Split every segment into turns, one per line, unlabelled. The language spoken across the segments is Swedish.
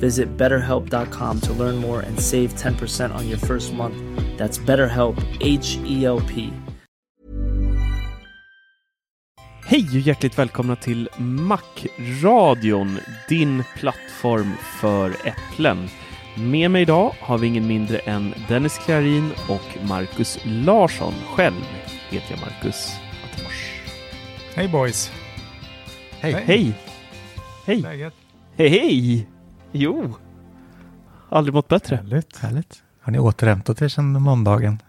Visit betterhelp.com to learn more and save 10% on your first month. That's BetterHelp, H E L P.
Hej och hjärtligt välkomna till Macradion, din plattform för äpplen. Med mig idag har vi ingen mindre än Dennis Klarin och Marcus Larsson. Själv heter jag Marcus Attefors.
Hej boys!
Hej! Hej! Hej! Hej hej! Jo! Aldrig mått bättre.
Härligt. Härligt. Har ni återhämtat er sedan måndagen?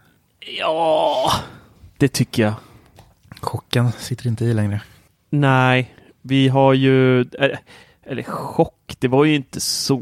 Ja, det tycker jag.
Chocken sitter inte i längre.
Nej, vi har ju, eller, eller chock, det var ju inte så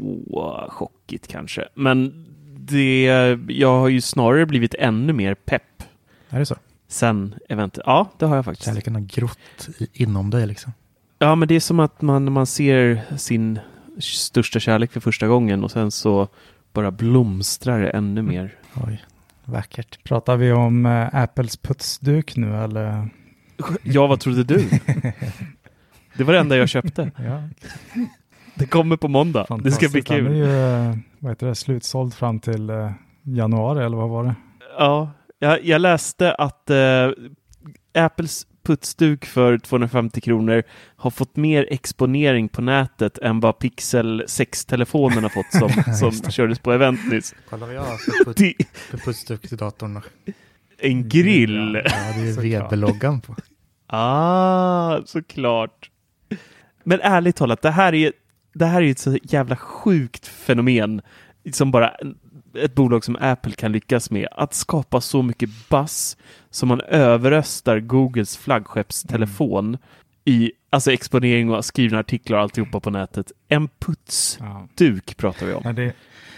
chockigt kanske, men det, jag har ju snarare blivit ännu mer pepp
Är det så?
sen eventet. Ja, det har jag faktiskt.
Kärleken har grott i, inom dig liksom.
Ja, men det är som att man, man ser sin största kärlek för första gången och sen så bara blomstrar det ännu mer.
Oj, vackert.
Pratar vi om äh, Apples putsduk nu eller?
Ja, vad trodde du? Det var det enda jag köpte.
Ja,
Det kommer på måndag. Det ska bli
fantastiskt. Den är
kul.
ju, äh, vad heter det, slutsåld fram till äh, januari eller vad var det?
Ja, jag, jag läste att eh, Apples putsduk för 250 kronor har fått mer exponering på nätet än vad Pixel 6-telefonen har fått som, som kördes på event nyss.
Kolla vad jag har för, put,
Det,
för putsduk till datorn.
en grill!
Ja, det är ju. VB-loggan på.
Ah, såklart. Men ärligt talat, det här är det här är ett så jävla sjukt fenomen som bara ett bolag som Apple kan lyckas med. Att skapa så mycket buzz som man överröstar Googles flaggskeppstelefon i alltså exponering och skrivna artiklar och alltihopa på nätet. En putsduk
Ja.
pratar vi om.
Men det,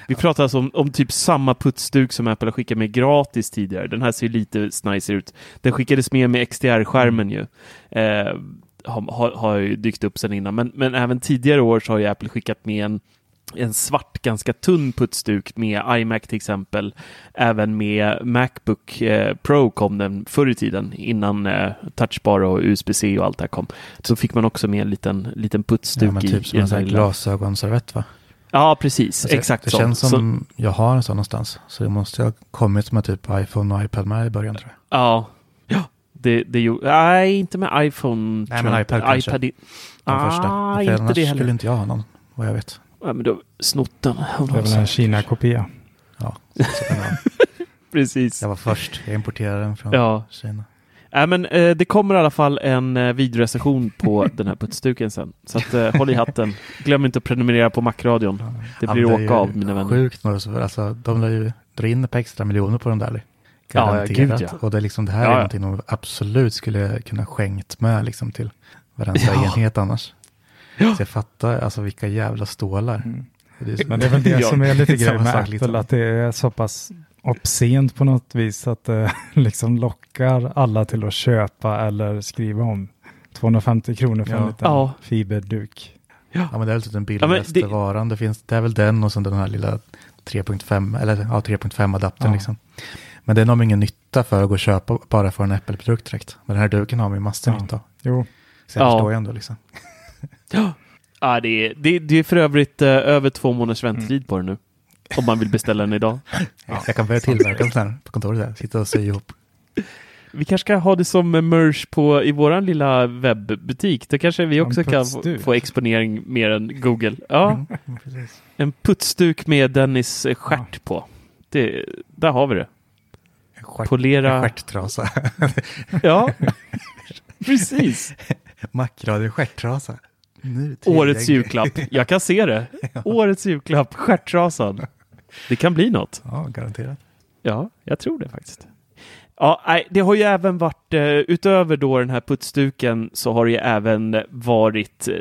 Vi pratar alltså om, om typ samma putsduk som Apple har skickat med gratis tidigare. Den här ser lite snice ut. Den skickades med med XDR-skärmen ju. Eh, har, har, har ju dykt upp sedan innan. Men, men även tidigare år så har ju Apple skickat med en, en svart, ganska tunn putsduk med iMac till exempel. Även med Macbook eh, Pro kom den förr i tiden, innan eh, Touchbar och USB-C och allt det här kom. Så fick man också med en liten, liten putsduk
Ja, men
i,
typ
i
som en
den
sån
här
glasögonservett va?
Ja, precis.
Alltså,
Exakt
Det
så.
känns
Så-
som jag har en sån någonstans. Så det måste ha kommit med typ iPhone och iPad med i början tror jag.
Ja, ja det, det gjorde... Nej, inte med iPhone.
Nej, men iPad kanske.
iPad i,
Den
ah,
första. För
inte det heller.
skulle inte jag ha någon, vad jag vet.
Ja, men du har snott den. av
det är väl en Kina-kopia.
Ja.
Precis.
Jag var först. Jag importerade den från
Ja,
Kina.
Nej, men eh, det kommer i alla fall en eh, videorecension på den här putsduken sen. Så att, eh, håll i hatten. Glöm inte att prenumerera på Macradion. Det
Ja,
blir
men
åka av, mina vänner.
Sjukt nog. så- Alltså, de lär ju dra in ett par extra miljoner på de där.
Ja, ja,
Garanterat.
gud, ja.
Och det, är liksom, det här
Ja,
är
ja.
någonting de absolut skulle kunna skänkt med liksom, till varenda
Ja.
enhet annars.
Ja.
Så jag fattar alltså vilka jävla stålar.
Mm.
Det är så-
Men det är väl det
Ja,
som är lite grejen med Apple,
liksom.
att det är så pass obscent på något vis att det liksom lockar alla till att köpa eller skriva om. 250 kronor för en
Ja.
liten
Ja.
fiberduk.
Ja, men det är väl typ den billigaste
det-
varan. Det, finns, det är väl den och sen den här lilla 3.5 eller ja, 3.5 adaptern
Ja.
liksom. Men den har man ingen nytta för att gå och köpa bara för en Apple-produkt direkt. Men den här duken har man ju massor
Ja.
nytta av.
Jo,
Så jag
Ja.
förstår ju ändå liksom.
Ja, det, är, det, det är för övrigt eh, över två månaders väntetid på den nu. Om man vill beställa den idag.
Jag kan börja tillverka en sån här på kontoret. Här. Sitta och sy ihop.
Vi kanske ska ha det som merch på, i våran lilla webbutik. Då kanske vi också kan få, exponering mer än Google. Ja,
Mm,
en putsduk med Dennis eh, stjärt på. Det, där har vi det.
En stjärt-
Polera.
En stjärttrasa.
Ja, precis.
Mackradio stjärttrasa.
Årets julklapp. Jag kan se det. Årets julklapp, stjärtrasan. Det kan bli något.
Ja, garanterat.
Ja, jag tror det faktiskt. Ja, nej, det har ju även varit, eh, utöver då den här putsduken, så har det ju även varit eh,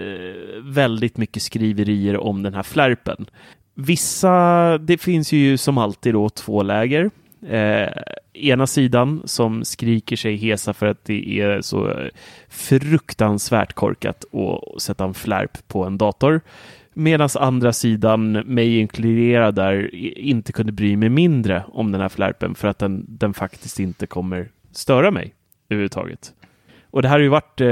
väldigt mycket skriverier om den här flärpen. Vissa, det finns ju som alltid då två läger. Eh, ena sidan som skriker sig hesa för att det är så fruktansvärt korkat att sätta en flärp på en dator. Medan andra sidan, mig inkluderad där, inte kunde bry mig mindre om den här flärpen för att den, den faktiskt inte kommer störa mig överhuvudtaget. Och det här har ju varit, eh,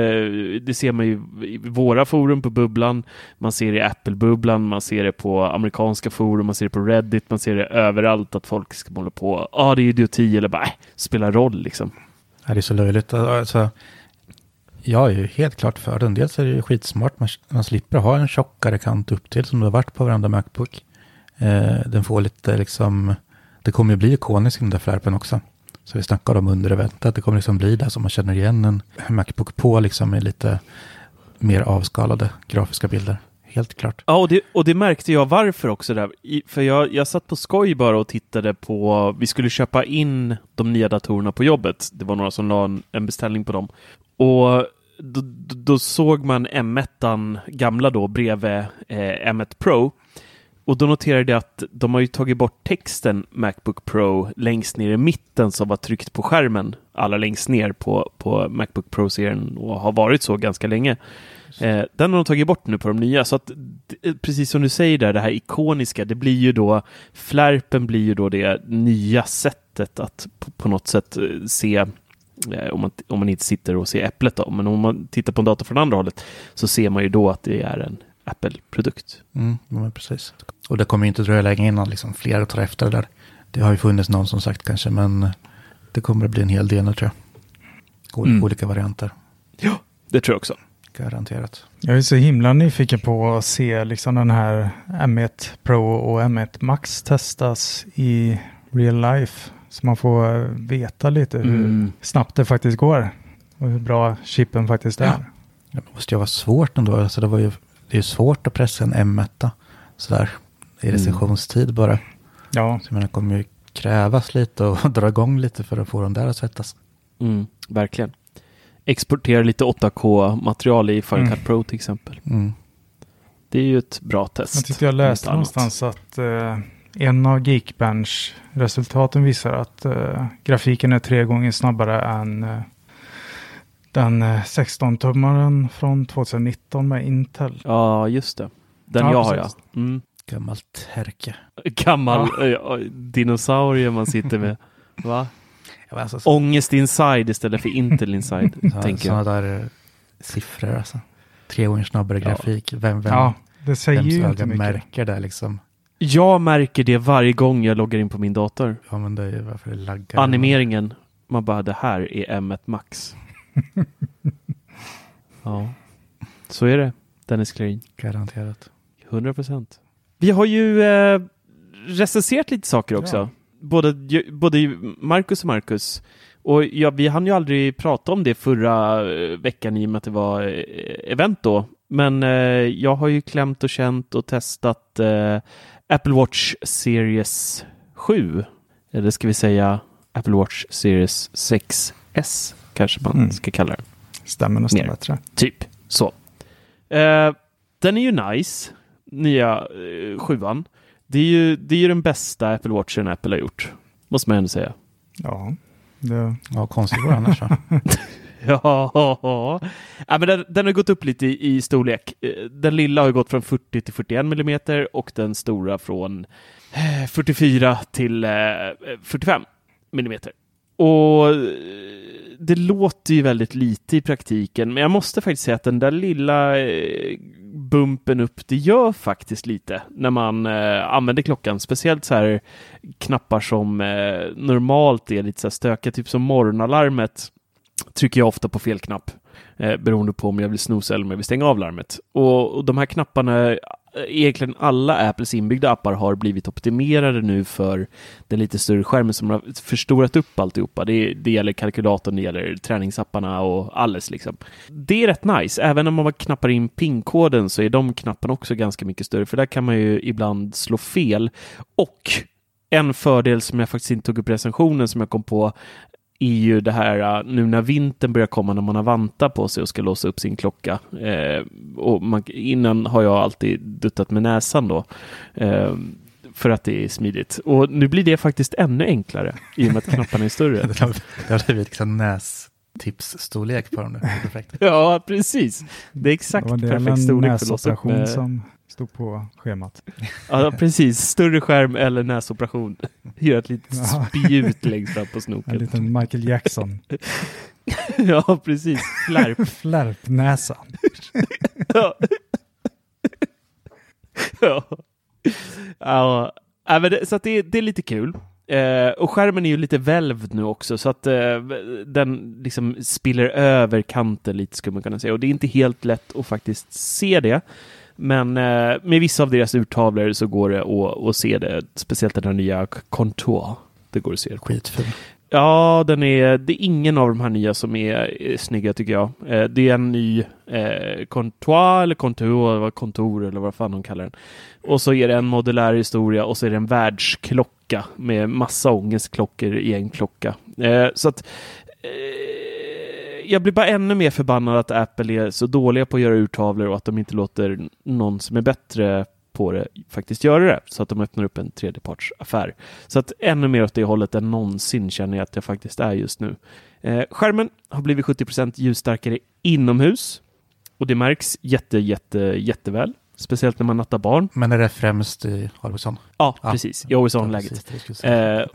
det ser man ju i våra forum på Bubblan, man ser det i Apple-bubblan, man ser det på amerikanska forum, man ser det på Reddit, man ser det överallt att folk ska hålla på, ja ah, det är idioti eller bara, äh, spelar roll liksom.
Ja, det är så löjligt. Alltså, alltså, jag är ju helt klart för den. Dels är det ju skitsmart. Man, man slipper ha en tjockare kant upp till som det har varit på varenda Macbook. Eh, den får lite liksom, det kommer ju bli ikonisk den där flärpen också. Så vi snackade om under eventet. Det kommer liksom bli där som man känner igen en Macbook på liksom med lite mer avskalade grafiska bilder. Helt klart.
Ja, och det, och det märkte jag varför också där. I, för jag, jag satt på skoj bara och tittade på, vi skulle köpa in de nya datorerna på jobbet. Det var några som la en, en beställning på dem. Och då, då, då såg man M1, gamla då, bredvid eh, M1 Pro. Och då noterade jag att de har ju tagit bort texten Macbook Pro längst ner i mitten som var tryckt på skärmen allra längst ner på, på Macbook Pro-serien och har varit så ganska länge. Eh, den har de tagit bort nu på de nya, så att d- precis som du säger där, det här ikoniska, det blir ju då, flärpen blir ju då det nya sättet att på, på något sätt eh, se, eh, om, man, om man inte sitter och ser äpplet då, men om man tittar på en dator från andra hållet så ser man ju då att det är en Apple-produkt.
Mm, ja, precis. Och det kommer ju inte dröja länge innan liksom fler tar efter det där. Det har ju funnits någon som sagt kanske, men det kommer att bli en hel del nu tror jag. Ol-
Mm.
Olika varianter,
Det tror jag också.
garanterat.
Jag är så himla nyfiken på att se liksom den här M1 Pro och M1 Max testas i real life. Så man får veta lite hur
Mm.
snabbt det faktiskt går. Och hur bra chippen faktiskt är.
Ja. Det måste ju vara svårt ändå. Alltså det, var ju, det är ju svårt att pressa en M1 sådär i recensionstid bara.
Ja,
Så det kommer ju krävas lite och dra igång lite för att få den där att svettas.
Mm, verkligen. Exportera lite 8K-material i Final
Mm.
Cut Pro till exempel.
Mm.
Det är ju ett bra test.
jag tyckte jag läste någonstans att eh, en av Geekbench-resultaten visar att eh, grafiken är tre gånger snabbare än eh, den eh, 16-tummaren från 2019 med Intel.
Ja, just det. Den
Ja,
jag har ja. Mm.
Gammalt härke.
Gammal eh, dinosaurie man sitter med. Va?
Ja, alltså, så,
Ångest inside istället för Intel inside,
så,
tänker
sådana
jag.
där eh, siffror alltså. Tre gånger snabbare
Ja.
grafik. Vem, vem,
Ja, det säger ju inte mycket.
märker det liksom?
Jag märker det varje gång jag loggar in på min dator.
Ja men det är varför det laggar.
Animeringen, man bara det här är M1 Max. ja, så är det. Dennis Klarin.
Garanterat.
100 procent. Vi har ju eh, recenserat lite saker också.
Ja.
Både, både Marcus och Marcus. Och ja, vi hann ju aldrig prata om det förra eh, veckan i och med att det var eh, event då. Men eh, jag har ju klämt och känt och testat eh, Apple Watch Series 7. Eller ska vi säga Apple Watch Series 6S kanske man
Mm.
ska kalla det.
Stämmer nästan
Mer.
bättre.
Typ så. Eh, den är ju nice, nya eh, sjuan. Det är, ju, det är ju den bästa Apple Watchen Apple har gjort. Måste man ändå säga.
Ja, det,
Ja, konstigt var det annars.
Ja, ja men den, den har gått upp lite i, i storlek. Eh, Den lilla har gått från 40 till 41 millimeter och den stora från eh, 44 till eh, 45 millimeter. Och eh, det låter ju väldigt lite i praktiken, men jag måste faktiskt säga att den där lilla eh, bumpen upp, det gör faktiskt lite när man eh, använder klockan. Speciellt så här knappar som eh, normalt är lite så här stökiga, typ som morgonalarmet trycker jag ofta på fel knapp eh, beroende på om jag vill snosa eller om jag vill stänga av larmet. Och, och de här knapparna, Eh, egentligen alla Apples inbyggda appar har blivit optimerade nu för den lite större skärmen som har förstorat upp alltihopa. Det, det gäller kalkylatorn, det gäller träningsapparna och alles liksom. Det är rätt nice. Även om man knappar in PIN-koden så är de knapparna också ganska mycket större, för där kan man ju ibland slå fel. Och en fördel som jag faktiskt inte tog upp i recensionen som jag kom på är ju det här uh, nu när vintern börjar komma när man har vantar på sig och ska låsa upp sin klocka. Eh, och man, innan har jag alltid duttat med näsan då. Eh, för att det är smidigt. Och nu blir det faktiskt ännu enklare i och med att knapparna är större.
Det har, blivit liksom nästipsstorlek på dem nu. Perfekt.
ja, precis. Det är exakt
det
perfekt storlek för att låsa upp med...
som stod på schemat.
Ja, precis. Större skärm eller näsoperation. Gör ett litet
Ja.
spjut längst fram på
En
snoken.
liten Michael Jackson.
ja, precis. Flärp.
Flärpnäsa.
Ja. ja. ja. ja det, så det, det är lite kul. Eh, och skärmen är ju lite välvd nu också så att eh, den liksom spiller över kanten lite skulle man kunna säga. Och det är inte helt lätt att faktiskt se det. Men eh, med vissa av deras urtavlor så går det att, att se det. Speciellt den här nya Contour. Det går att se det.
Skitful.
Ja, den är, det är ingen av de här nya som är, är snygga tycker jag. Eh, det är en ny eh, Contour eller Contour, kontor eller vad fan de kallar den. Och så är det en modulär historia och så är det en världsklocka med massa ångestklockor i en klocka. Eh, så att eh, jag blir bara ännu mer förbannad att Apple är så dåliga på att göra urtavlor och att de inte låter någon som är bättre på det faktiskt göra det så att de öppnar upp en tredjepartsaffär. Så att ännu mer åt det hållet än någonsin känner jag att jag faktiskt är just nu. Eh, skärmen har blivit 70% ljusstarkare inomhus och det märks jätte, jätte, jätteväl. Speciellt när man nattar barn.
Men är det främst i Alvesson?
Ja,
Ja.
precis. I always on-läget.
Precis, det skulle jag säga.
Eh,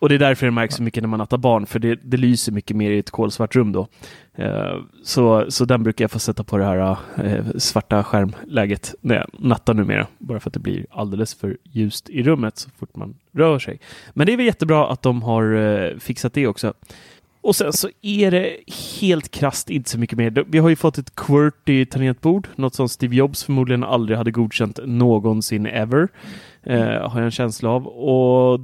och det är därför det märks så mycket när man nattar barn, för det, det lyser mycket mer i ett kolsvart rum då. Eh, så, så den brukar jag få sätta på det här eh, svarta skärmläget när jag nattar numera, bara för att det blir alldeles för ljust i rummet så fort man rör sig. Men det är väl jättebra att de har eh, fixat det också. Och sen så är det helt krasst inte så mycket mer. Vi har ju fått ett QWERTY tangentbord, något som Steve Jobs förmodligen aldrig hade godkänt någonsin ever, eh, har jag en känsla av. Och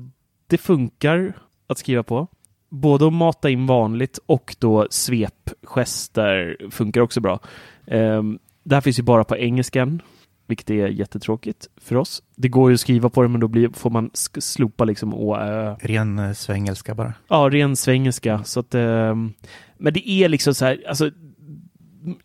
det funkar att skriva på. Både att mata in vanligt och då svepgester funkar också bra. Um, det här finns ju bara på engelskan, vilket är jättetråkigt för oss. Det går ju att skriva på det, men då blir, får man slopa liksom å, ö.
Ren eh, svengelska bara.
Ja, ren svengelska. Så att, ehm, men det är liksom så här, alltså,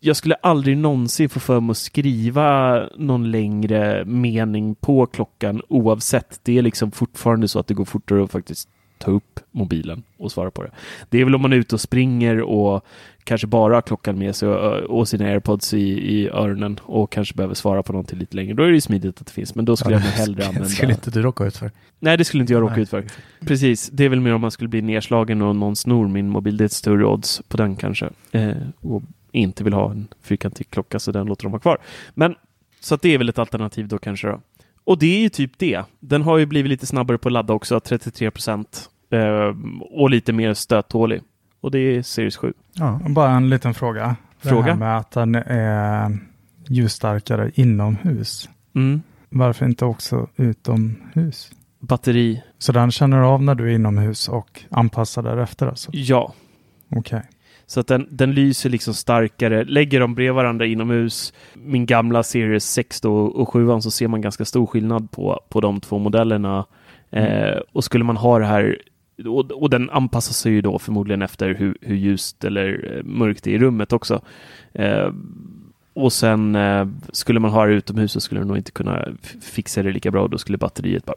jag skulle aldrig någonsin få för mig att skriva någon längre mening på klockan oavsett. Det är liksom fortfarande så att det går fortare att faktiskt ta upp mobilen och svara på det. Det är väl om man är ute och springer och kanske bara har klockan med sig och, sina airpods i, i öronen och kanske behöver svara på någonting lite längre. Då är det ju smidigt att det finns, men då skulle jag nog hellre använda...
Det skulle inte du råka ut för.
Nej, det skulle inte jag råka
Nej.
ut för. Precis, det är väl mer om man skulle bli nedslagen och någon snor min mobil. Det är ett större odds på den kanske. Eh, och inte vill ha en fyrkantig klocka så den låter de ha kvar. Men så att det är väl ett alternativ då kanske då. Och det är ju typ det. Den har ju blivit lite snabbare på att ladda också, 33 procent. Eh, och lite mer stöttålig. Och det är Series 7.
Ja.
Bara en liten fråga. Det
Fråga?
här med att den är ljusstarkare inomhus.
Mm.
Varför inte också utomhus?
Batteri,
Så den känner av när du är inomhus och anpassar därefter alltså?
ja.
Okej.
Så att den, den lyser liksom starkare. Lägger de bredvid varandra inomhus, min gamla Series 6 då, och 7 så ser man ganska stor skillnad på, på de två modellerna. Eh, och skulle man ha det här, och, och den anpassar sig ju då förmodligen efter hur, hur ljust eller eh, mörkt det är i rummet också. Eh, och sen eh, skulle man ha det utomhus så skulle den nog inte kunna fixa det lika bra. Då skulle batteriet bara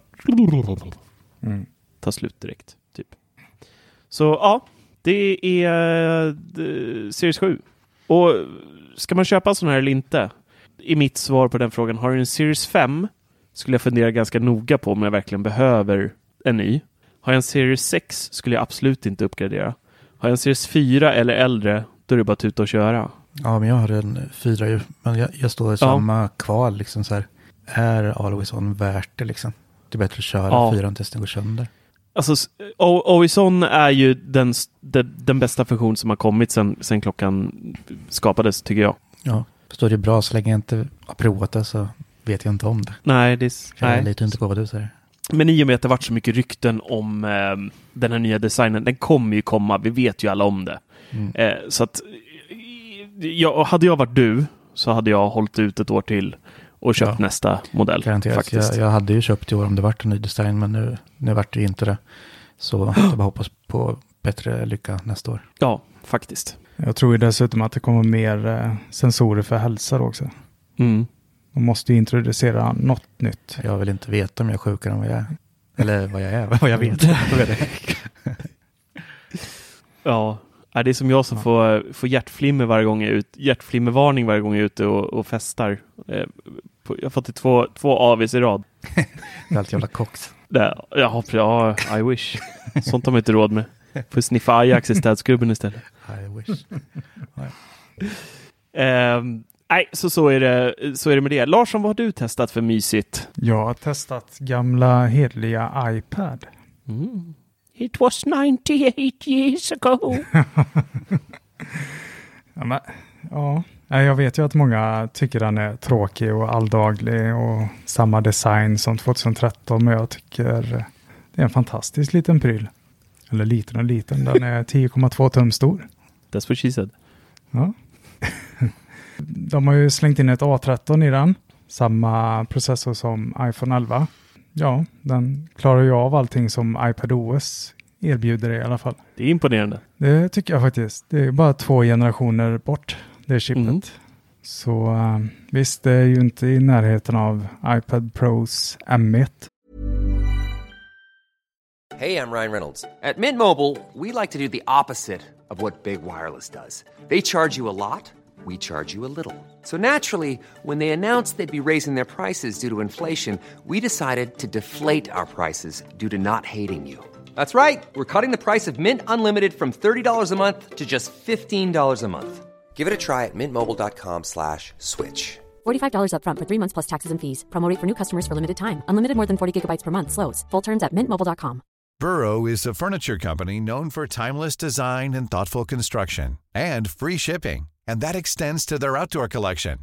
Mm.
ta slut direkt. Typ. Så ja, det är uh, Series 7. Och ska man köpa en sån här eller inte? I mitt svar på den frågan. Har du en Series 5 skulle jag fundera ganska noga på om jag verkligen behöver en ny. Har jag en Series 6 skulle jag absolut inte uppgradera. Har jag en Series 4 eller äldre, då är det bara att tuta och köra.
Ja, men jag har en 4 ju. Men jag, jag står i samma ja. kval liksom så här. Är Always On värt det liksom? Det är bättre att köra ja. 4 tills den går sönder.
Alltså, Always On är ju den, den, den bästa funktion som har kommit sedan sen klockan skapades, tycker jag.
Ja, förstår det bra. Så länge jag inte har provat det så vet jag inte om det.
Nej, det är...
Jag litar inte på vad du säger.
Men i och med att det varit så mycket rykten om eh, den här nya designen, den kommer ju komma, vi vet ju alla om det. Mm. Eh, så att, ja, hade jag varit du så hade jag hållit ut ett år till och köpt ja. nästa modell.
Garanterat. Faktiskt. Jag, jag, hade ju köpt i år om det vart en ny design, men nu, nu vart det inte det. Så jag bara hoppas på bättre lycka nästa år.
Ja, faktiskt.
Jag tror ju dessutom att det kommer mer eh, sensorer för hälsa också. Mm. Man måste introducera något nytt.
Jag vill inte veta om jag är sjukare än vad jag är. Eller vad jag är, vad jag vet.
ja, det är som jag som får, får hjärtflimmer varje gång jag är ute, hjärtflimmervarning varje gång jag är ute och, och festar. Jag har fått två, två avis i rad.
det är allt jävla koks.
Ja, ja, I wish. Sånt har man inte råd med. Får sniffa Ajax i städskrubben istället.
I wish.
um, Nej, så, så, är det, så är det med det. Larsson, vad har du testat för mysigt?
Jag har testat gamla hedliga iPad.
Mm. It was 98 years ago.
ja, men, ja, jag vet ju att många tycker den är tråkig och alldaglig och samma design som 2013, men jag tycker det är en fantastisk liten pryl. Eller liten och liten, den är 10,2 tum stor.
That's what she said.
Ja. De har ju slängt in ett A13 i den. Samma processor som iPhone 11. Ja, den klarar ju av allting som iPadOS erbjuder i alla fall.
Det är imponerande.
Det tycker jag faktiskt. Det är bara två generationer bort, det chippet. Mm. Så uh, visst, det är ju inte i närheten av iPad Pros M1.
Hej, jag Ryan Reynolds. På Mint Mobile, we like to do the opposite of what Big Wireless does. They charge you a lot. we charge you a little. So naturally, when they announced they'd be raising their prices due to inflation, we decided to deflate our prices due to not hating you. That's right. We're cutting the price of Mint Unlimited from $30 a month to just $15 a month. Give it a try at mintmobile.com slash switch.
$45 up front for three months plus taxes and fees. Promo for new customers for limited time. Unlimited more than 40 gigabytes per month. Slows. Full terms at mintmobile.com.
Burrow is a furniture company known for timeless design and thoughtful construction and free shipping and that extends to their outdoor collection.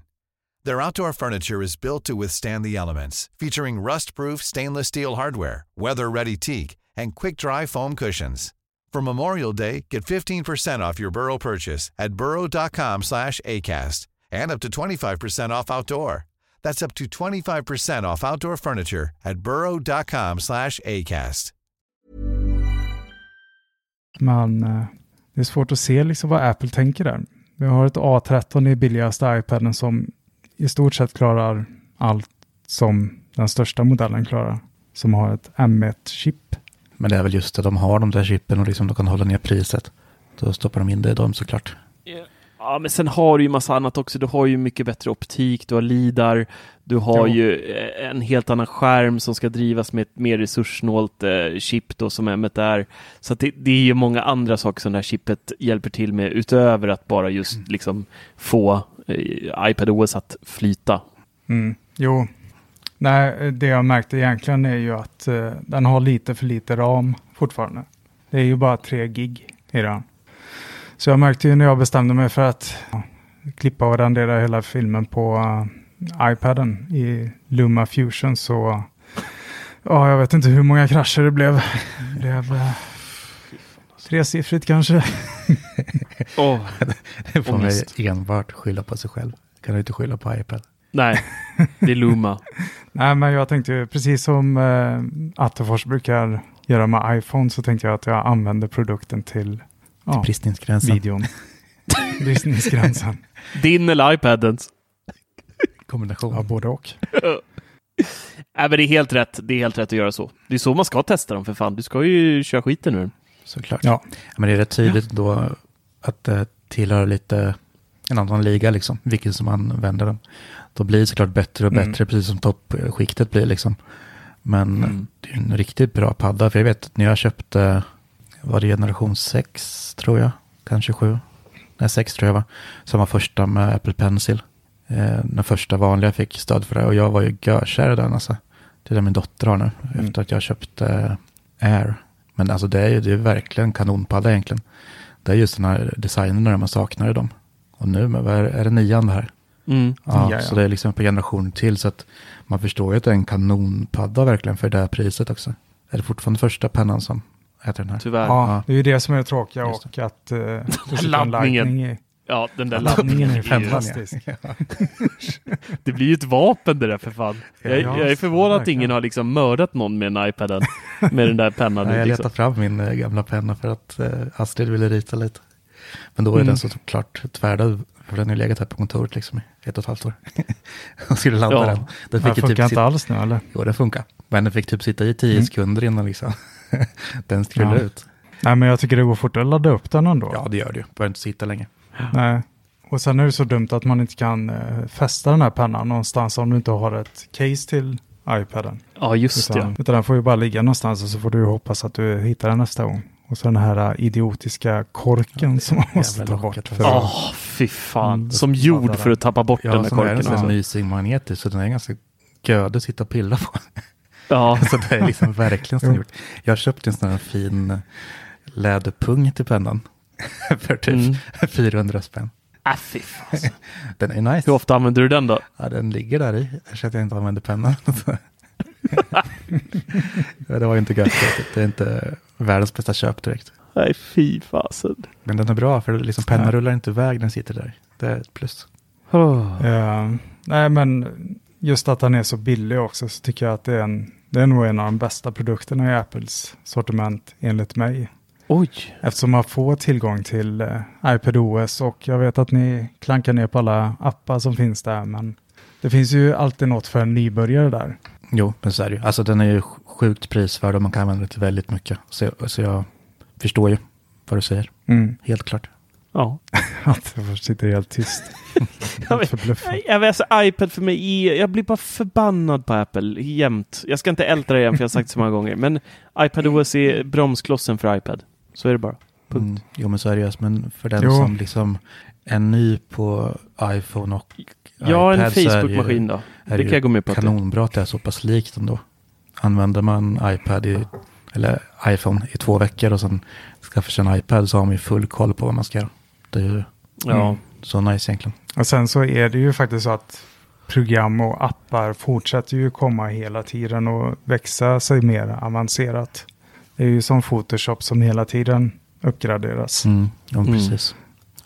Their outdoor furniture is built to withstand the elements, featuring rust-proof stainless steel hardware, weather-ready teak, and quick-dry foam cushions. For Memorial Day, get 15% off your Burrow purchase at burrow.com slash ACAST and up to 25% off outdoor. That's up to 25% off outdoor furniture at burrow.com slash ACAST.
Man, eh, det är svårt att se liksom vad Apple tänker där. Vi har ett A13 i billigaste iPaden som i stort sett klarar allt som den största modellen klarar. Som har ett M1-chip.
Men det är väl just det, de har de där chippen och liksom de kan hålla ner priset. Då stoppar de in det i dem såklart.
Yeah. Ja, men sen har du ju massa annat också. Du har ju mycket bättre optik, du har LIDAR, du har jo. ju eh, en helt annan skärm som ska drivas med ett mer resurssnålt eh, chip då som M1 är. Så det, det, är ju många andra saker som det här chippet hjälper till med utöver att bara just mm. liksom få eh, iPadOS att flyta.
Mm. Jo, Nej, det jag märkte egentligen är ju att eh, den har lite för lite ram fortfarande. Det är ju bara 3 gig i den. Så jag märkte ju när jag bestämde mig för att ja, klippa och rendera hela filmen på uh, iPaden i Luma Fusion så ja, jag vet inte hur många krascher det blev. Det blev uh, tresiffrigt kanske.
oh, det får man enbart skylla på sig själv. Kan du inte skylla på iPad?
Nej, det är Luma.
Nej, men jag tänkte precis som uh, Attefors brukar göra med iPhone så tänkte jag att jag använder produkten till
Ja, bristningsgränsen.
Videon. bristningsgränsen.
Din eller iPadens?
Kombination.
Ja, både och.
Nej, men det är helt rätt. Det är helt rätt att göra så. Det är så man ska testa dem för fan. Du ska ju köra skiten ur
Såklart.
Ja.
Men det är rätt tydligt då att det tillhör lite en annan liga, liksom, vilken som använder dem. Då blir det såklart bättre och
Mm.
bättre, precis som toppskiktet blir. Liksom. Men
Mm.
det är en riktigt bra padda, för jag vet att när jag köpte, var det generation 6 tror jag, kanske 7, nej 6 tror jag var, som var första med Apple Pencil. Eh, den första vanliga fick stöd för det och jag var ju görkär i den alltså. Det är det min dotter har nu,
Mm.
efter att jag köpte Air. Men alltså det är ju det är verkligen kanonpadda egentligen. Det är just den här designen man saknar i dem. Och nu, men vad är, är det nian det här?
Mm.
Ja,
Ja, ja.
så det är liksom på generation till. Så att man förstår ju att det är en kanonpadda verkligen för det här priset också. Är det fortfarande första pennan som heter den här?
Tyvärr.
Ja, det är ju det som är tråkiga och att uh,
Laddningen.
i.
Ja, den där
Laddningen är
ja.
fantastisk.
Det blir ju ett vapen det där för fan. Jag,
Ja,
jag är förvånad att ingen har liksom mördat någon med en iPad. Med den där pennan.
Ja, jag letar
liksom.
fram min eh, gamla penna för att eh, Astrid ville rita lite. Men då är
Mm.
den såklart tvärdad. För den har ju legat här på kontoret liksom i ett och ett halvt år. och skulle ladda
Ja.
den. Den
Det
fick ju
funkar
typ
inte
sitta,
alls nu eller?
jo, den funkar. Men den fick typ sitta i tio
Mm.
sekunder innan liksom. den skulle
Ja.
ut.
Nej, men jag tycker det går fort att ladda upp den ändå.
Ja, det gör det ju. Behöver inte sitta länge.
Nej. Och sen är det så dumt att man inte kan eh, fästa den här pennan någonstans om du inte har ett case till iPaden.
Ja, just
Utan,
det.
utan den får ju bara ligga någonstans och så får du hoppas att du hittar den nästa gång. Och så den här eh, idiotiska korken som man måste ta bort.
locket.
För
Åh,
att-
fy fan.
Mm,
Som
smattrar
för att tappa bort den
Ja,
där
är den
korken.
sån här
Alltså.
mysig magnetisk. Så den är ganska gödig att sitta och pilla på.
Ja,
så det är liksom verkligen så gjort. Jag köpte en sån här fin läderpung till pennan. för typ
Mm.
400 spänn.
äh, fy fan.
Den är nice.
Hur ofta använder du den då?
Ja, den ligger där i. Så att jag inte använder pennan. ja, det var inte gött. Det är inte världens bästa köp direkt.
Nej, fy fasen.
Men den är bra för liksom, pennan rullar inte iväg. Den sitter där. Det är ett plus.
Oh.
Eh, nej, men just att den är så billig också så tycker jag att det är, en, det är nog en av de bästa produkterna i Apples sortiment enligt mig.
Oj.
Eftersom man får tillgång till eh, iPadOS och jag vet att ni klankar ner på alla appar som finns där, men det finns ju alltid något för en nybörjare där.
Jo, men så är det ju. Alltså den är ju sjukt prisvärd och man kan använda den till väldigt mycket. Så, så jag förstår ju vad du säger.
Mm.
Helt klart.
Ja.
Att jag sitter helt tyst.
Jag vet-
Förbluffad.
Jag vet, alltså, iPad för mig jag blir bara förbannad på Apple jämt. Jag ska inte älta det igen för jag har sagt det så många gånger. Men iPadOS är bromsklossen för iPad. Så är det bara. Punkt.
Mm. Jo, men seriöst. Men för den
Jo.
som liksom är ny på iPhone och
Ja, en Facebook-maskin då. Det
det
kan jag gå med på.
Kanonbra att det är så pass likt ändå. Använder man iPad i, eller iPhone i två veckor och sen skaffar sig en iPad så har man ju full koll på vad man ska göra. Det är ju
Ja.
Mm.
så nice egentligen.
Och sen så är det ju faktiskt så att program och appar fortsätter ju komma hela tiden och växa sig mer avancerat. Det är ju som Photoshop som hela tiden uppgraderas.
Mm. Ja,
Mm.
precis.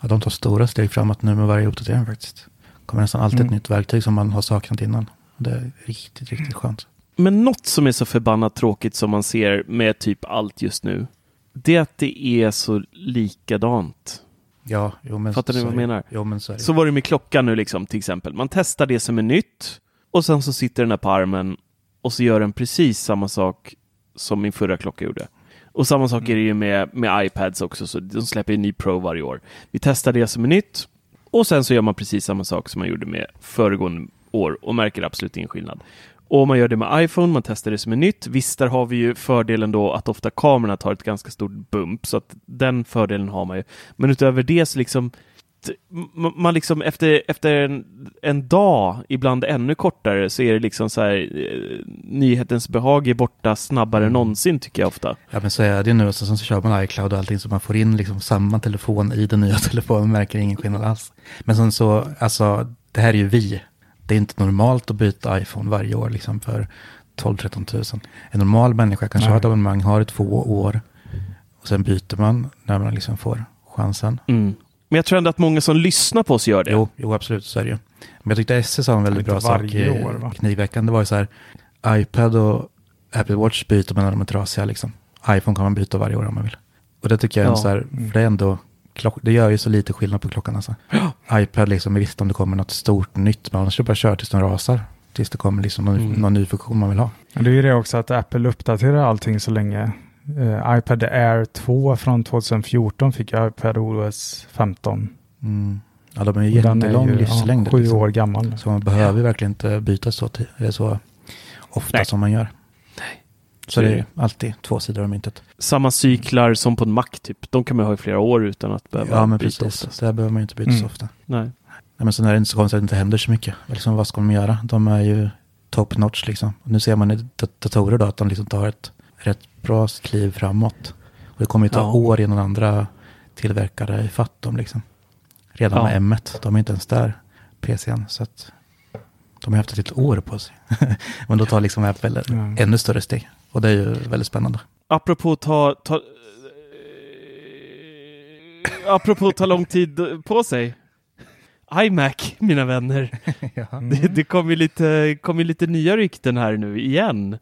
Ja, de tar stora steg framåt nu med varje uppdatering faktiskt. Kommer nästan alltid
Mm.
ett nytt verktyg som man har saknat innan. Det är riktigt, riktigt skönt.
Men något som är så förbannat tråkigt som man ser med typ allt just nu. Det är att det är så likadant.
Ja, jo, men
Fattar ni vad jag menar?
Jo, men så
var det med klockan nu liksom till exempel. Man testar det som är nytt och sen så sitter den där på armen och så gör den precis samma sak som min förra klocka gjorde. Och samma sak är det ju med, med iPads också, så de släpper en ny Pro varje år. Vi testar det som är nytt och sen så gör man precis samma sak som man gjorde med föregående år och märker absolut ingen skillnad. Och om man gör det med iPhone, man testar det som är nytt. Visst, där har vi ju fördelen då att ofta kamerorna tar ett ganska stort bump, så att den fördelen har man ju. Men utöver det så liksom man liksom efter, efter en, en dag, ibland ännu kortare, så är det liksom så här eh, nyhetens behag är borta snabbare än någonsin tycker jag ofta.
Ja men så är det nu och sen så kör man iCloud och allting så man får in liksom samma telefon i den nya telefonen märker ingen skillnad alls. Men sen så, alltså det här är ju vi. Det är inte normalt att byta iPhone varje år liksom för 12-13 tusen. En normal människa kanske
Nej.
har ett abonnemang, har i två år och sen byter man när man liksom får chansen.
Mm. Men jag tror ändå att många som lyssnar på oss gör det.
Jo, jo, absolut, så är det ju. Men jag tyckte Esse sa en väldigt bra sak
varje
i
år, va?
knivveckan. Det var ju så här, iPad och Apple Watch byter man när de är trasiga liksom. iPhone kan man byta varje år om man vill. Och det tycker jag är
Ja.
så här, för det är ändå, klock, det gör ju så lite skillnad på klockan alltså. iPad liksom, visst om det kommer något stort nytt, men annars är det bara att köra tills den rasar. Tills det kommer liksom någon,
Mm.
någon ny funktion man vill ha.
Men det är ju det också att Apple uppdaterar allting så länge. Eh, iPad Air 2 från 2014 fick jag iPad OS 15.
Mm. Ja, de är ju jättelång livslängd.
Ja, sju
liksom.
år gammal.
Så man behöver ju verkligen inte byta så, ti- eller så ofta
Nej.
som man gör.
Så
Så det
är
alltid två sidor av myntet.
Samma cyklar som på en Mac typ. De kan man ha i flera år utan att behöva
Ja, men
byta
precis.
ofta.
Där behöver man ju inte byta
Mm.
så ofta.
Nej.
Nej, men sen är det inte så konstigt att det inte händer så mycket. Liksom, vad ska de göra? De är ju top notch liksom. Och nu ser man i dat- datorer då att de liksom tar ett rätt bra kliv framåt. Och det kommer ju ta
Ja.
år innan andra tillverkare i fatt dem liksom. Redan
Ja.
med M1. De är inte ens där, PCn. Så att de har haft ett helt år på sig. men då tar liksom Apple
Ja.
ännu större steg. Och det är ju väldigt spännande.
Apropå ta, ta, eh, apropå ta lång tid på sig. iMac, mina vänner. Det, det kom ju lite, kom ju lite nya rykten här nu igen.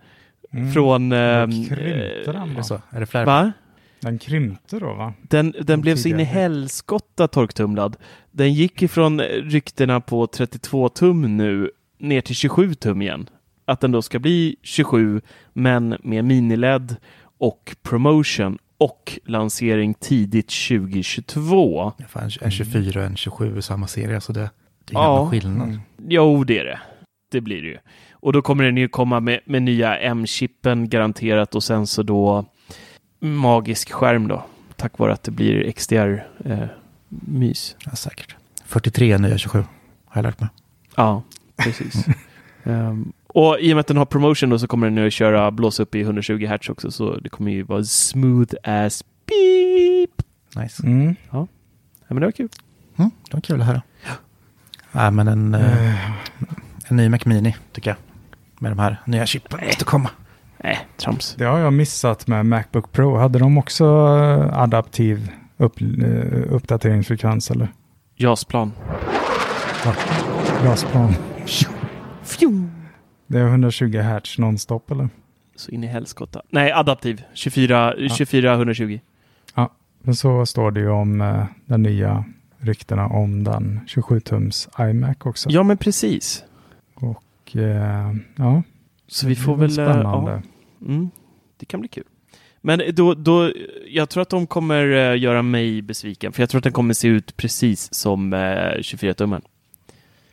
Mm.
Från... ehm,
krympte den, va?
Är det fler?
Va?
Den krympte då va?
Den, den blev så in i helskotta torktumlad. Den gick ifrån ryktena på 32 tum nu ner till 27 tum igen. Att den då ska bli 27 men med mini-LED och promotion och lansering tidigt 2022.
Ja, fan, En 24 och en 27 i samma serie. Så det, det är
Ja.
ja. skillnad.
Mm.
Jo, det är det. Det blir det ju. Och då kommer den ju komma med, med nya M-chippen garanterat och sen så då magisk skärm då. Tack vare att det blir XDR-mys.
Ja, säkert. 43 nya 27 har jag lärt mig.
Ja, precis. Ehm, och i och med att den har promotion då så kommer den nu att köra blåsa upp i 120 Hz också så det kommer ju vara smooth as beep.
Nice.
Mm.
Ja, men det var kul.
Mm, det var kul att höra. Ja, men en, eh,
Eh,
en ny Mac Mini tycker jag. Med de här nya chippen måste komma.
Nej, trams.
Det har jag missat med Macbook Pro. Hade de också eh, adaptiv upp, eh, uppdateringsfrekvens eller?
JAS-plan.
Glasplan. Det är 120 Hz nonstop eller?
Så in i helskotta. Nej, adaptiv. 24, 24 120.
Men så står det ju om eh, den nya ryktena om den 27-tums iMac också.
Ja, men precis.
Och eh, ja,
Så vi får väl... eh,
Spännande.
Ja, mm, det kan bli kul. Men då, då, jag tror att de kommer eh, göra mig besviken, för jag tror att den kommer se ut precis som eh, 24-tummen.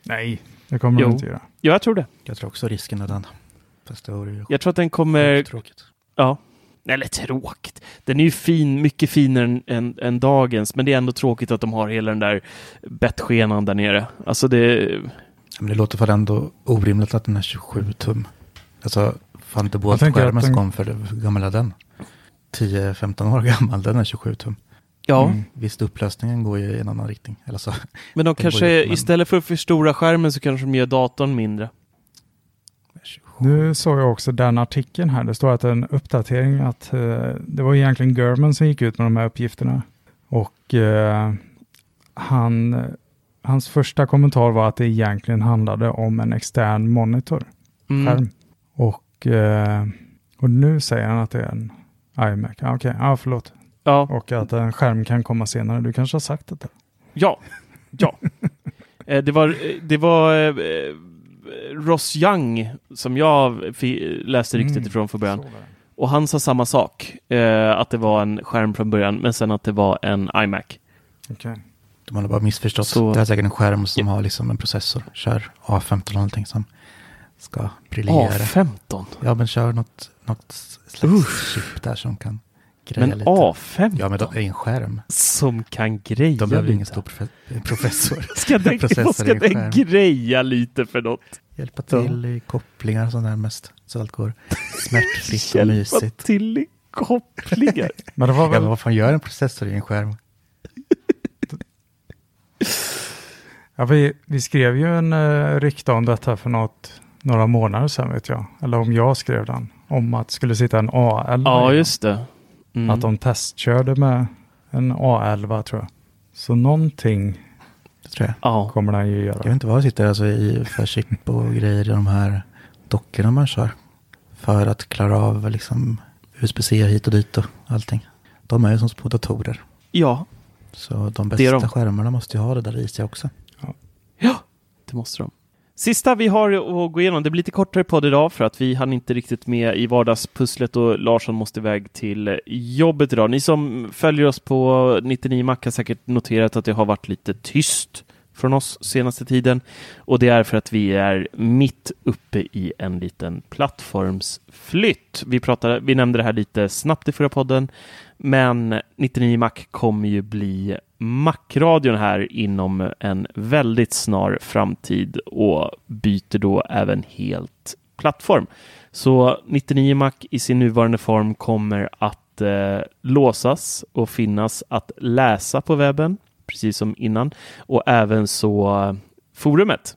Nej, det kommer
Jo.
de inte göra.
Ja, jag tror det.
Jag tror också risken är den. Fast det ju
Jag tror att den kommer...
tråkigt.
Ja. Eller tråkigt. Den är ju fin, mycket finare än, än, än dagens, men det är ändå tråkigt att de har hela den där bettskenan där nere. Alltså det...
Men det låter för ändå orimligt att den är 27 tum. Alltså, fan inte
Jag tänker
skärmen
att
som kom för det. Hur gammal är den? 10-15 år gammal, den är 27 tum.
Ja,
Mm.
Visst, upplösningen går ju i en annan riktning. Eller så.
men de kanske,
upp, men-
istället för att förstora skärmen så kanske de gör datorn mindre.
27.
Nu såg jag också den artikeln här. Det står att en uppdatering att eh, det var egentligen German som gick ut med de här uppgifterna. Och eh, han, hans första kommentar var att det egentligen handlade om en extern monitor,
Mm.
skärm. Och, eh, och nu säger han att det är en iMac. Ah, Okej, ja förlåt.
Ja,
Och att en skärm kan komma senare. Du kanske har sagt det?
ja, ja. Eh, det var, eh, det var Ross Young som jag läste ryktet
Mm.
ifrån från början. Och han sa samma sak, eh, att det var en skärm från början, men sen att det var en iMac.
Okej.
De har bara missförstått.
Så-
Det är säkert en skärm som har liksom en processor. Kör A15 eller någonting som ska briljera.
A15?
Ja, men kör något, något slags chip där som kan greja
Men
lite.
A15?
Ja, men det är en skärm.
Som kan greja
De behöver ingen
lite.
stor profe- professor.
Ska den, ska den greja lite för något?
Hjälpa till i kopplingar och sånt där mest. Så allt går smärtfritt och
Hjälpa
mysigt.
till i kopplingar.
Men var
Ja,
väl
men vad fan gör en processor i en skärm?
Ja, vi, vi skrev ju en uh, rykte om detta för något, några månader sedan vet jag. Eller om jag skrev den. Om att det skulle sitta en A11.
ja, just det. Mm.
Att de testkörde med en A11 tror jag. Så någonting
Det tror jag.
Ja,
kommer den ju
Jag
göra.
vet inte vad det sitter alltså i för chip och grejer i de här dockorna man kör. För att klara av liksom USB-C hit och dit och allting. De är ju som små datorer.
ja,
Så de bästa
de.
skärmarna måste ju ha det där i sig också.
Ja, det måste de. Sista vi har att gå igenom, det blir lite kortare podd idag för att vi hann inte riktigt med i vardagspusslet och Larsson måste iväg till jobbet idag. Ni som följer oss på 99 Mac har säkert noterat att det har varit lite tyst från oss senaste tiden och det är för att vi är mitt uppe i en liten plattformsflytt. Vi, pratade, vi nämnde det här lite snabbt i förra podden, men 99 Mac kommer ju bli Mac-radion här inom en väldigt snar framtid och byter då även helt plattform. Så 99 Mac i sin nuvarande form kommer att eh, låsas och finnas att läsa på webben, precis som innan, och även så forumet.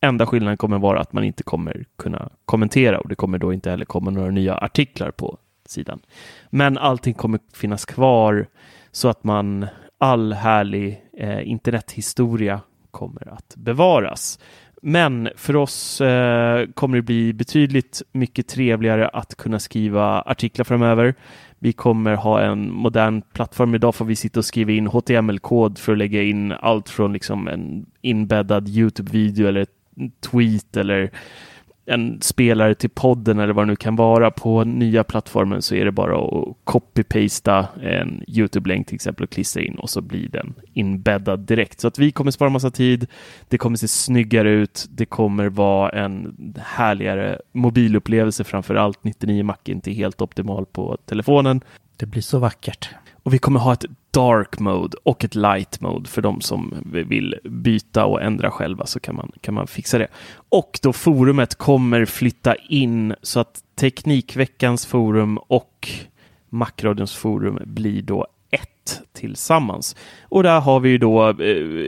Enda skillnaden kommer vara att man inte kommer kunna kommentera och det kommer då inte heller komma några nya artiklar på sidan. Men allting kommer finnas kvar så att man all härlig eh, internethistoria kommer att bevaras. Men för oss eh, kommer det bli betydligt mycket trevligare att kunna skriva artiklar framöver. Vi kommer ha en modern plattform. Idag får vi sitta och skriva in HTML-kod för att lägga in allt från liksom en inbäddad Youtube-video eller tweet eller en spelare till podden eller vad det nu kan vara på nya plattformen så är det bara att copy-pasta en YouTube-länk till exempel och klistra in och så blir den inbäddad direkt. Så att vi kommer spara massa tid. Det kommer se snyggare ut. Det kommer vara en härligare mobilupplevelse framför allt. 99 Mac är inte helt optimal på telefonen.
Det blir så vackert.
Och vi kommer ha ett dark mode och ett light mode för de som vill byta och ändra själva så kan man, kan man fixa det. Och då forumet kommer flytta in så att Teknikveckans forum och Macradions forum blir då ett tillsammans. Och där har vi ju då eh,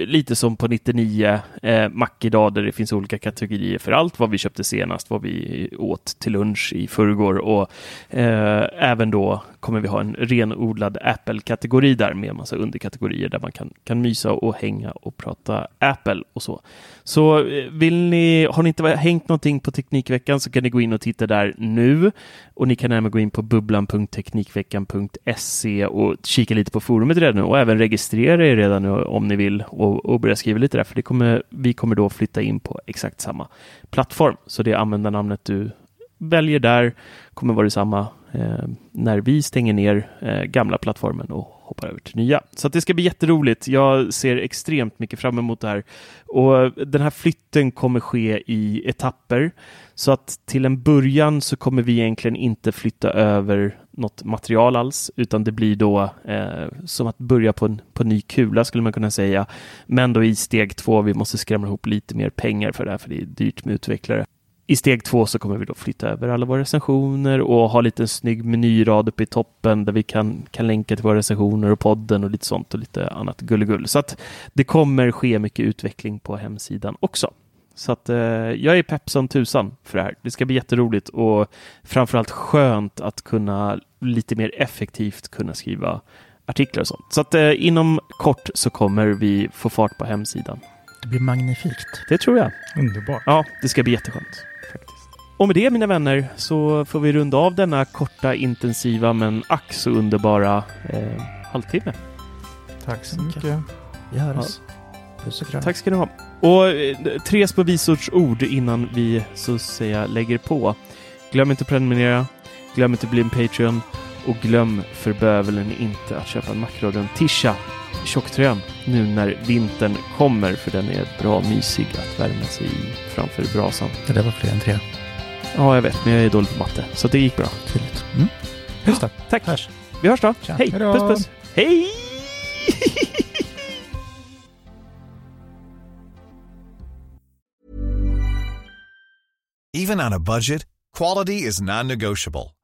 lite som på 99 eh, Mac idag där det finns olika kategorier för allt vad vi köpte senast, vad vi åt till lunch i förrgår och eh, även då kommer vi ha en renodlad Apple-kategori där med massa underkategorier där man kan, kan mysa och hänga och prata Apple och så. Så eh, vill ni, har ni inte hängt någonting på Teknikveckan så kan ni gå in och titta där nu och ni kan även gå in på bubblan.teknikveckan.se och kika lite på forumet redan nu och även registrera er redan nu om ni vill och, och börja skriva lite där för det kommer, vi kommer då flytta in på exakt samma plattform. Så det användarnamnet du väljer där kommer vara detsamma Eh, när vi stänger ner eh, gamla plattformen och hoppar över till nya. Så det ska bli jätteroligt. Jag ser extremt mycket fram emot det här. Och eh, den här flytten kommer ske i etapper. Så att till en början så kommer vi egentligen inte flytta över något material alls, utan det blir då eh, som att börja på en på ny kula skulle man kunna säga. Men då i steg två, vi måste skrämma ihop lite mer pengar för det här, för det är dyrt med utvecklare. I steg två så kommer vi då flytta över alla våra recensioner och ha lite en snygg menyrad uppe i toppen där vi kan, kan länka till våra recensioner och podden och lite sånt och lite annat gullegull. Så att det kommer ske mycket utveckling på hemsidan också. Så att eh, jag är pepp som tusan för det här. Det ska bli jätteroligt och framförallt skönt att kunna lite mer effektivt kunna skriva artiklar och sånt. Så att eh, inom kort så kommer vi få fart på hemsidan.
Det blir magnifikt.
Det tror jag.
Underbart.
Ja, det ska bli jätteskönt. Faktiskt. Och med det mina vänner så får vi runda av denna korta, intensiva men ack så underbara eh, halvtimme.
Tack så mycket.
Vi hörs. Puss och kram.
Tack ska ni ha. Och eh, tre små visordsord innan vi så att säga lägger på. Glöm inte att prenumerera. Glöm inte att bli en Patreon. Och glöm för bövelen inte att köpa en Macradion Tisha tjocktröjan nu när vintern kommer för den är bra mysig att värma sig i framför brasan.
Det där var fler än tre.
Ja, jag vet, men jag är dålig på matte, så det gick bra.
Tydligt. Mm. Det.
Tack!
Hörs.
Vi hörs då.
Tja.
Hej!
Hejdå.
Puss puss! Hej!
Even on a budget, quality is non-negotiable.